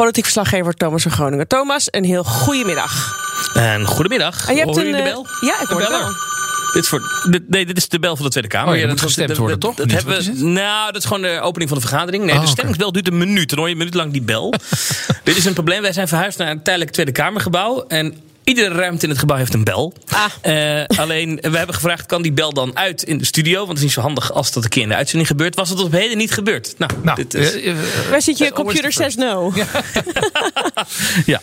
Politiek verslaggever Thomas van Groningen. Thomas, een heel goede middag. En goedemiddag. En je hebt Hoor een, je de eh, bel? ja, ik hoor de bel. Dit is voor, dit- nee, dit is de bel van de Tweede Kamer. Oh ja, dat moet gestemd worden, dat- toch? Dat hebben we, nou, dat is gewoon de opening van de vergadering. Nee, Oh, de stemmingsbel duurt een minuut. Dan hoor je een minuut lang die bel. dit is een probleem. Wij zijn verhuisd naar een tijdelijk Tweede Kamergebouw. En iedere ruimte in het gebouw heeft een bel. Ah. Eh, alleen, we hebben gevraagd, kan die bel dan uit in de studio? Want het is niet zo handig als dat een keer in de uitzending gebeurt. Was het tot op heden niet gebeurd? Nou, Nou, dit is, eh, eh, Waar zit je computer says no? ja.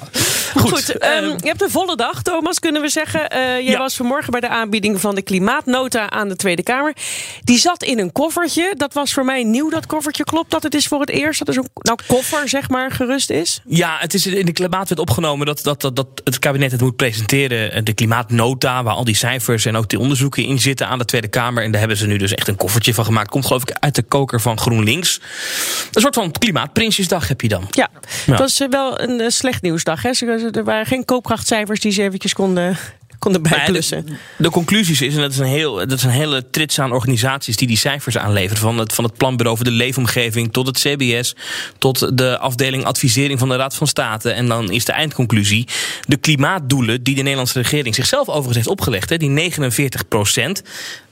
Goed, Goed. ehm, ehm, je hebt een volle dag, Thomas, kunnen we zeggen. Eh jij Ja. was vanmorgen bij de aanbieding van de klimaatnota aan de Tweede Kamer. Die zat in een koffertje. Dat was voor mij nieuw, dat koffertje. Klopt dat het is voor het eerst dat er zo'n nou, koffer, zeg maar, gerust is? Ja, het is in de klimaatwet opgenomen dat, dat, dat, dat het kabinet het moet presenteren. eh, De klimaatnota, waar al die cijfers en ook die onderzoeken in zitten aan de Tweede Kamer. En daar hebben ze nu dus echt een koffertje van gemaakt. Komt geloof ik uit de koker van GroenLinks. Een soort van klimaatprinsjesdag heb je dan. Ja, Ja. het was eh, wel een eh, slecht nieuwsdag. Hè? Er waren geen koopkrachtcijfers die ze eventjes konden, konden Maar ja, bijplussen. de, de conclusies is, en dat is, een heel, dat is een hele trits aan organisaties die die cijfers aanleveren. Van het, van het Planbureau voor de Leefomgeving tot het CBS, tot de afdeling advisering van de Raad van State. En dan is de eindconclusie: de klimaatdoelen die de Nederlandse regering zichzelf overigens heeft opgelegd, hè, die 49 procent.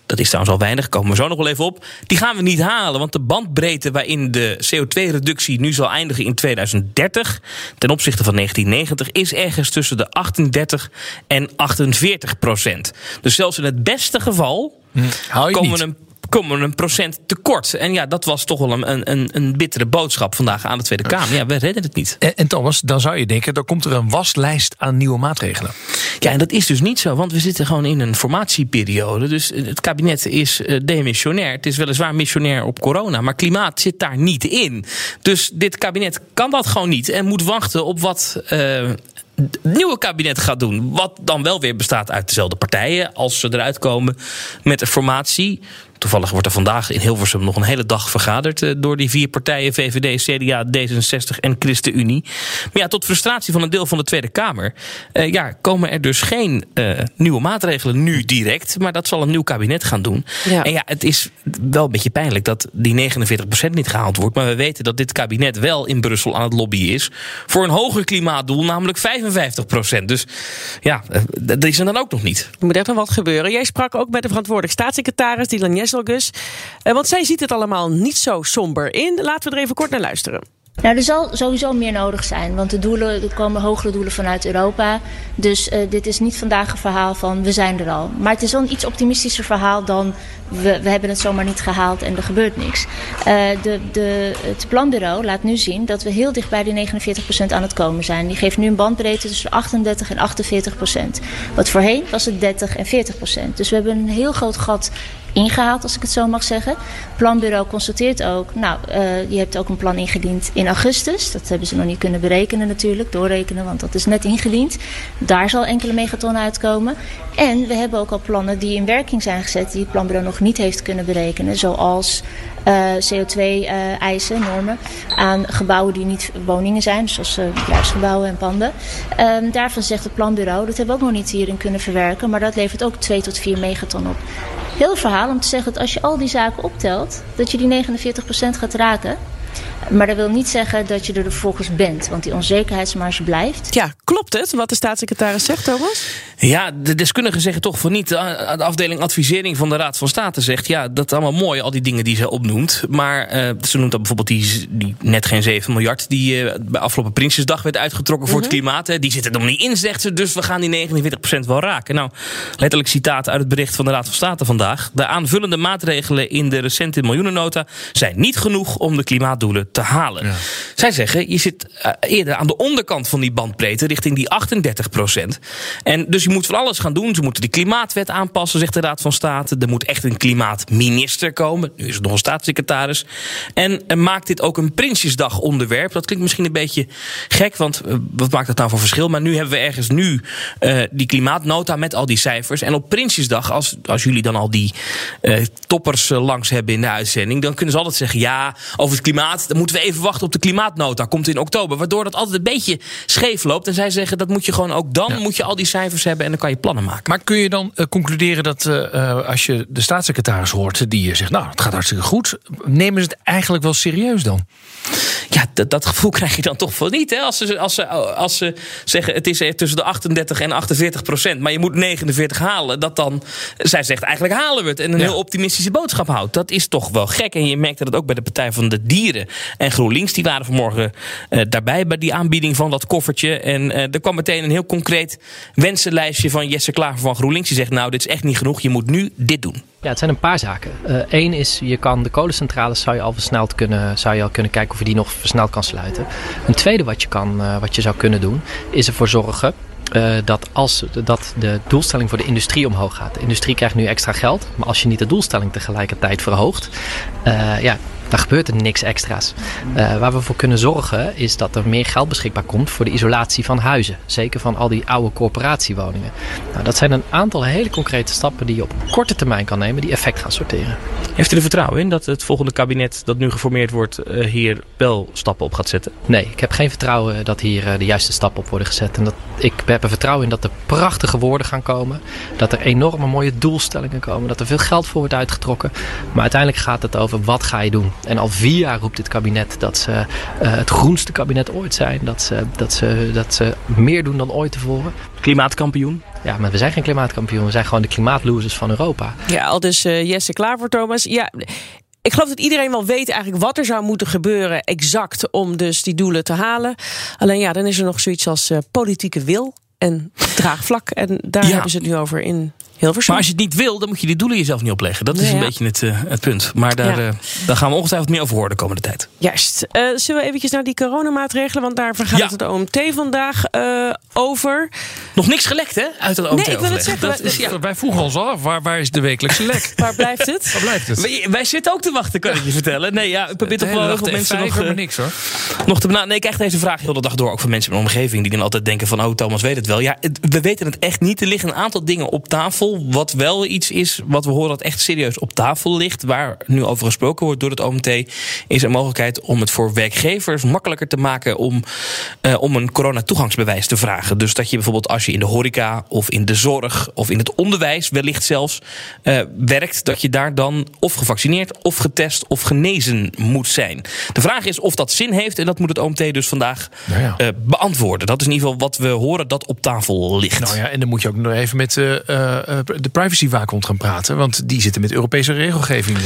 Dat is trouwens al weinig, komen we zo nog wel even op. Die gaan we niet halen, want de bandbreedte waarin de CO2-reductie nu zal eindigen in 2030 ten opzichte van 1990 is ergens tussen de 38 en 48 procent. Dus zelfs in het beste geval hou je komen niet. we een komen een procent tekort. En ja, dat was toch wel een, een, een bittere boodschap vandaag aan de Tweede Kamer. Ja, we redden het niet. En, en Thomas, dan zou je denken, dan komt er een waslijst aan nieuwe maatregelen. Ja, en dat is dus niet zo, want we zitten gewoon in een formatieperiode. Dus het kabinet is eh, demissionair. Het is weliswaar missionair op corona, maar klimaat zit daar niet in. Dus dit kabinet kan dat gewoon niet en moet wachten op wat. eh, het nieuwe kabinet gaat doen. Wat dan wel weer bestaat uit dezelfde partijen. Als ze eruit komen met een formatie. Toevallig wordt er vandaag in Hilversum nog een hele dag vergaderd eh, door die vier partijen: VVD, CDA, D66 en ChristenUnie. Maar ja, tot frustratie van een deel van de Tweede Kamer. eh, ja, komen er dus geen eh, nieuwe maatregelen nu direct. Maar dat zal een nieuw kabinet gaan doen. Ja. En ja, het is wel een beetje pijnlijk dat die 49% niet gehaald wordt. Maar we weten dat dit kabinet wel in Brussel aan het lobbyen is. voor een hoger klimaatdoel, namelijk 55%. Dus ja, dat is er dan ook nog niet. Er moet echt nog wat gebeuren. Jij sprak ook met de verantwoordelijk staatssecretaris, Dylan Jesselgus. Eh, want zij ziet het allemaal niet zo somber in. Laten we er even kort naar luisteren. Nou, er zal sowieso meer nodig zijn, want de doelen, er komen hogere doelen vanuit Europa. Dus eh, dit is niet vandaag een verhaal van we zijn er al. Maar het is wel een iets optimistischer verhaal dan we, we hebben het zomaar niet gehaald en er gebeurt niks. Eh, de, de, het planbureau laat nu zien dat we heel dicht bij die 49% aan het komen zijn. Die geeft nu een bandbreedte tussen 38 en 48%. Wat voorheen was het 30 en 40%. Dus we hebben een heel groot gat ingehaald, als ik het zo mag zeggen. Het planbureau constateert ook, nou, eh, je hebt ook een plan ingediend in augustus. Dat hebben ze nog niet kunnen berekenen natuurlijk, doorrekenen, want dat is net ingediend. Daar zal enkele megatonnen uitkomen. En we hebben ook al plannen die in werking zijn gezet, die het planbureau nog niet heeft kunnen berekenen. Zoals eh, CO2-eisen, normen aan gebouwen die niet woningen zijn, zoals eh, bedrijfsgebouwen en panden. Ehm, daarvan zegt het planbureau, dat hebben we ook nog niet hierin kunnen verwerken, maar dat levert ook 2 tot 4 megaton op. Heel verhaal om te zeggen dat als je al die zaken optelt, dat je die 49% gaat raken. Maar dat wil niet zeggen dat je er vervolgens bent, want die onzekerheidsmarge blijft. Ja, klopt het wat de staatssecretaris zegt, Thomas? Ja, de deskundigen zeggen toch van niet. De afdeling advisering van de Raad van State zegt... ja, dat is allemaal mooi, al die dingen die ze opnoemt. Maar eh, ze noemt dan bijvoorbeeld die, die net geen 7 miljard... die eh, bij afgelopen Prinsjesdag werd uitgetrokken voor het klimaat. Hè. Die zit er nog niet in, zegt ze. Dus we gaan die 49% wel raken. Nou, letterlijk citaat uit het bericht van de Raad van State vandaag. De aanvullende maatregelen in de recente miljoenennota... zijn niet genoeg om de klimaatdoelen klimaatdoelen te halen. Zij zeggen, je zit eh, eerder aan de onderkant van die bandbreedte, richting die 38 procent. En dus je moet van alles gaan doen. Ze moeten de klimaatwet aanpassen, zegt de Raad van State. Er moet echt een klimaatminister komen. Nu is het nog een staatssecretaris. En eh, maakt dit ook een Prinsjesdag onderwerp. Dat klinkt misschien een beetje gek, want eh, wat maakt dat nou voor verschil? Maar nu hebben we ergens nu die klimaatnota met al die cijfers. En op Prinsjesdag, als, als jullie dan al die toppers langs hebben in de uitzending, dan kunnen ze altijd zeggen: ja, over het klimaat, dan moeten we even wachten op de klimaatnota. Komt in oktober. Waardoor dat altijd een beetje scheef loopt. En zij zeggen dat moet je gewoon ook dan moet je al die cijfers hebben en dan kan je plannen maken. Maar kun je dan eh, concluderen dat eh, eh, als je de staatssecretaris hoort... die eh, zegt, nou, het gaat hartstikke goed... nemen ze het eigenlijk wel serieus dan? Ja, dat, dat gevoel krijg je dan toch wel niet. Hè? Als, ze, als, ze, als ze zeggen het is tussen de 38 en 48 procent, maar je moet 49 halen, dat dan, zij zegt eigenlijk halen we het en een Ja. heel optimistische boodschap houdt. Dat is toch wel gek. En je merkte dat ook bij de Partij van de Dieren en GroenLinks. Die waren vanmorgen eh, daarbij bij die aanbieding van dat koffertje. En eh, er kwam meteen een heel concreet wensenlijstje van Jesse Klaver van GroenLinks. Die zegt nou, dit is echt niet genoeg. Je moet nu dit doen. Ja, het zijn een paar zaken. Eén is, je kan de kolencentrales zou je al versneld kunnen, zou je al kunnen kijken of je die nog versneld kan sluiten. Een tweede wat je, kan, eh, wat je zou kunnen doen, is ervoor zorgen eh, dat als dat de doelstelling voor de industrie omhoog gaat. De industrie krijgt nu extra geld, maar als je niet de doelstelling tegelijkertijd verhoogt, eh, ja, dan gebeurt er niks extra's. Eh, waar we voor kunnen zorgen is dat er meer geld beschikbaar komt voor de isolatie van huizen. Zeker van al die oude corporatiewoningen. Nou, dat zijn een aantal hele concrete stappen die je op korte termijn kan nemen die effect gaan sorteren. Heeft u er vertrouwen in dat het volgende kabinet dat nu geformeerd wordt eh, hier wel stappen op gaat zetten? Nee, ik heb geen vertrouwen dat hier eh, de juiste stappen op worden gezet. En dat, ik heb er vertrouwen in dat er prachtige woorden gaan komen. Dat er enorme mooie doelstellingen komen. Dat er veel geld voor wordt uitgetrokken. Maar uiteindelijk gaat het over wat ga je doen. En al vier jaar roept dit kabinet dat ze eh, het groenste kabinet ooit zijn. Dat ze, dat, ze, dat ze meer doen dan ooit tevoren. Klimaatkampioen? Ja, maar we zijn geen klimaatkampioen. We zijn gewoon de klimaatlosers van Europa. Ja, al dus eh, Jesse Klaver, Thomas. Ja, ik geloof dat iedereen wel weet eigenlijk wat er zou moeten gebeuren exact om dus die doelen te halen. Alleen ja, dan is er nog zoiets als eh, politieke wil en draagvlak. En daar Ja. hebben ze het nu over in Hilversum. Maar als je het niet wil, dan moet je die doelen jezelf niet opleggen. Dat is een beetje het, eh, het punt. Maar daar, Ja. eh, daar gaan we ongetwijfeld meer over horen de komende tijd. Juist. Eh, zullen we eventjes naar die coronamaatregelen? Want daar vergaat Ja. het OMT vandaag eh, over. Nog niks gelekt, hè? Uit het Nee, ik wil het zeggen, Dat wij- is- ja. Wij vroegen ons al af, waar, waar is de wekelijkse lek? Waar blijft het? Waar blijft het? Wij, wij zitten ook te wachten, kan ik je vertellen. Nee, ja, ik probeer toch wel heel veel mensen F5, nog, maar niks hoor. nog te benaderen. Nee, ik krijg deze vraag heel de dag door. Ook van mensen in mijn omgeving die dan altijd denken van... oh, Thomas weet het wel. Ja, het- we weten het echt niet. Er liggen een aantal dingen op tafel. Wat wel iets is, wat we horen dat echt serieus op tafel ligt... waar nu over gesproken wordt door het OMT... is een mogelijkheid om het voor werkgevers makkelijker te maken... om, eh, om een coronatoegangsbewijs te vragen. Dus dat je bijvoorbeeld als je in de horeca of in de zorg... of in het onderwijs wellicht zelfs eh, werkt... dat je daar dan of gevaccineerd of getest of genezen moet zijn. De vraag is of dat zin heeft... en dat moet het OMT dus vandaag Nou ja. eh, beantwoorden. Dat is in ieder geval wat we horen dat op tafel ligt. Nou ja, en dan moet je ook nog even met eh, de privacywaakhond gaan praten. Want die zitten met Europese regelgeving, eh,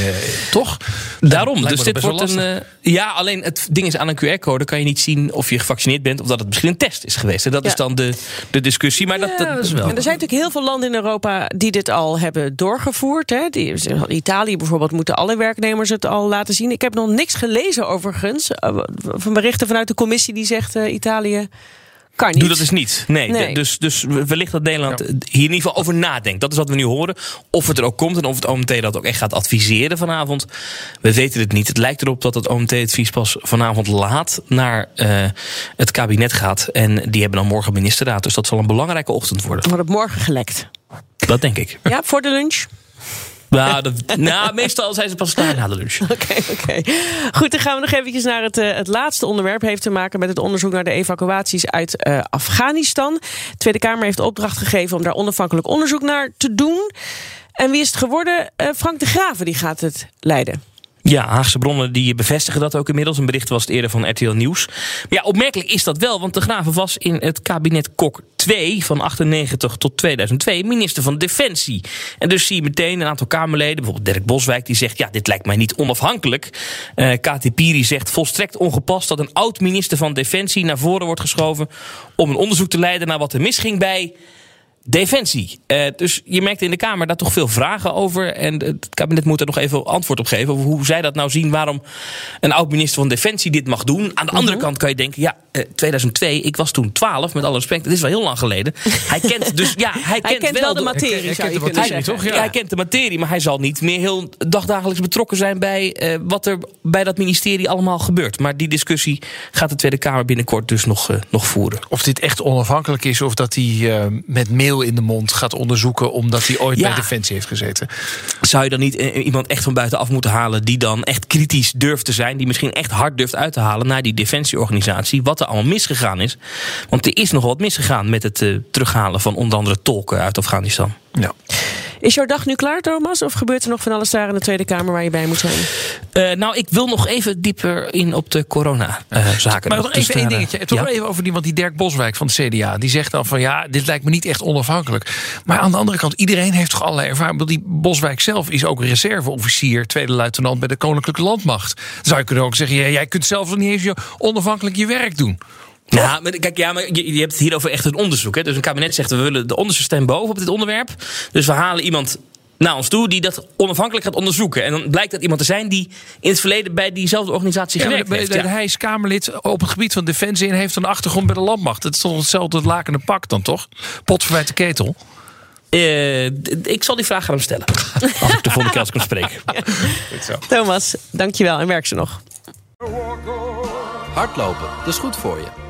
toch? Daarom, dus dit wordt een. eh, ja, alleen het ding is aan een QR-code kan je niet zien of je gevaccineerd bent of dat het misschien een test is geweest. En dat Ja. is dan de, de discussie. Maar dat, dat, is wel. En er zijn natuurlijk heel veel landen in Europa die dit al hebben doorgevoerd. Hè. Die, Italië bijvoorbeeld moeten alle werknemers het al laten zien. Ik heb nog niks gelezen overigens. eh, Van berichten vanuit de commissie die zegt eh, Italië kan niet. Doe dat dus niet. Nee, Dus, dus wellicht dat Nederland hier in ieder geval over nadenkt. Dat is wat we nu horen. Of het er ook komt en of het OMT dat ook echt gaat adviseren vanavond. We weten het niet. Het lijkt erop dat het OMT het advies pas vanavond laat naar eh, het kabinet gaat. En die hebben dan morgen ministerraad. Dus dat zal een belangrijke ochtend worden. Wordt het morgen gelekt. Dat denk ik. Ja, voor de lunch? Nou, nou, meestal zijn ze pas klaar na de lunch. Oké, oké. Goed, dan gaan we nog eventjes naar het, eh, het laatste onderwerp. Heeft te maken met het onderzoek naar de evacuaties uit eh, Afghanistan. De Tweede Kamer heeft opdracht gegeven om daar onafhankelijk onderzoek naar te doen. En wie is het geworden? Eh, Frank de Graven die gaat het leiden. Ja, Haagse bronnen die bevestigen dat ook inmiddels. Een bericht was het eerder van RTL Nieuws. Maar ja, opmerkelijk is dat wel, want de Graven was in het kabinet Kok 2 van 98 tot 2002 minister van Defensie. En dus zie je meteen een aantal Kamerleden, bijvoorbeeld Dirk Boswijk, die zegt: Ja, dit lijkt mij niet onafhankelijk. Eh Kati Piri zegt volstrekt ongepast dat een oud minister van Defensie naar voren wordt geschoven om een onderzoek te leiden naar wat er misging bij Defensie. Uh, dus je merkt in de Kamer daar toch veel vragen over. En het kabinet moet er nog even antwoord op geven. Over hoe zij dat nou zien. Waarom een oud-minister van Defensie dit mag doen. Aan de andere Mhm. kant kan je denken. Ja, uh, 2002. Ik was toen 12. Met alle respect. Het is wel heel lang geleden. Hij kent dus. Ja, hij kent, kent wel de materie, je kunnen zeggen. Ja. hij kent de materie. Maar hij zal niet meer heel dagdagelijks betrokken zijn. bij uh, wat er bij dat ministerie allemaal gebeurt. Maar die discussie gaat de Tweede Kamer binnenkort dus nog, uh, nog voeren. Of dit echt onafhankelijk is. Of dat hij uh, met mail in de mond gaat onderzoeken omdat hij ooit Ja. bij Defensie heeft gezeten. Zou je dan niet eh, iemand echt van buitenaf moeten halen die dan echt kritisch durft te zijn, die misschien echt hard durft uit te halen naar die defensieorganisatie, wat er allemaal misgegaan is? Want er is nog wat misgegaan met het uh, terughalen van onder andere tolken uit Afghanistan. Ja. Is jouw dag nu klaar, Thomas? Of gebeurt er nog van alles daar in de Tweede Kamer waar je bij moet zijn? Uh, nou, ik wil nog even dieper in op de corona-zaken. maar nog even één dingetje. Toch ja? even over die, want die Dirk Boswijk van de CDA. Die zegt dan van ja, dit lijkt me niet echt onafhankelijk. Maar aan de andere kant, iedereen heeft toch allerlei ervaring. Die Boswijk zelf is ook reserveofficier, tweede luitenant bij de Koninklijke Landmacht. Dan zou je kunnen ook zeggen, ja, jij kunt zelf niet eens je onafhankelijk je werk doen. Ja, maar kijk, ja, maar je, je hebt het hier over echt een onderzoek. Hè? Dus een kabinet zegt we willen de onderste stem boven op dit onderwerp. Dus we halen iemand naar ons toe die dat onafhankelijk gaat onderzoeken. En dan blijkt dat iemand te zijn die in het verleden bij diezelfde organisatie ja, gewerkt maar, heeft. Ja. Hij is Kamerlid op het gebied van Defensie en heeft een achtergrond bij de landmacht. Het is toch hetzelfde lakende pak dan toch? Pot verwijt de ketel. Uh, ik zal die vraag aan hem stellen. als ik de volgende keer als ik hem spreek. Ja. Thomas, dankjewel en werk ze nog. Hardlopen, dat is goed voor je.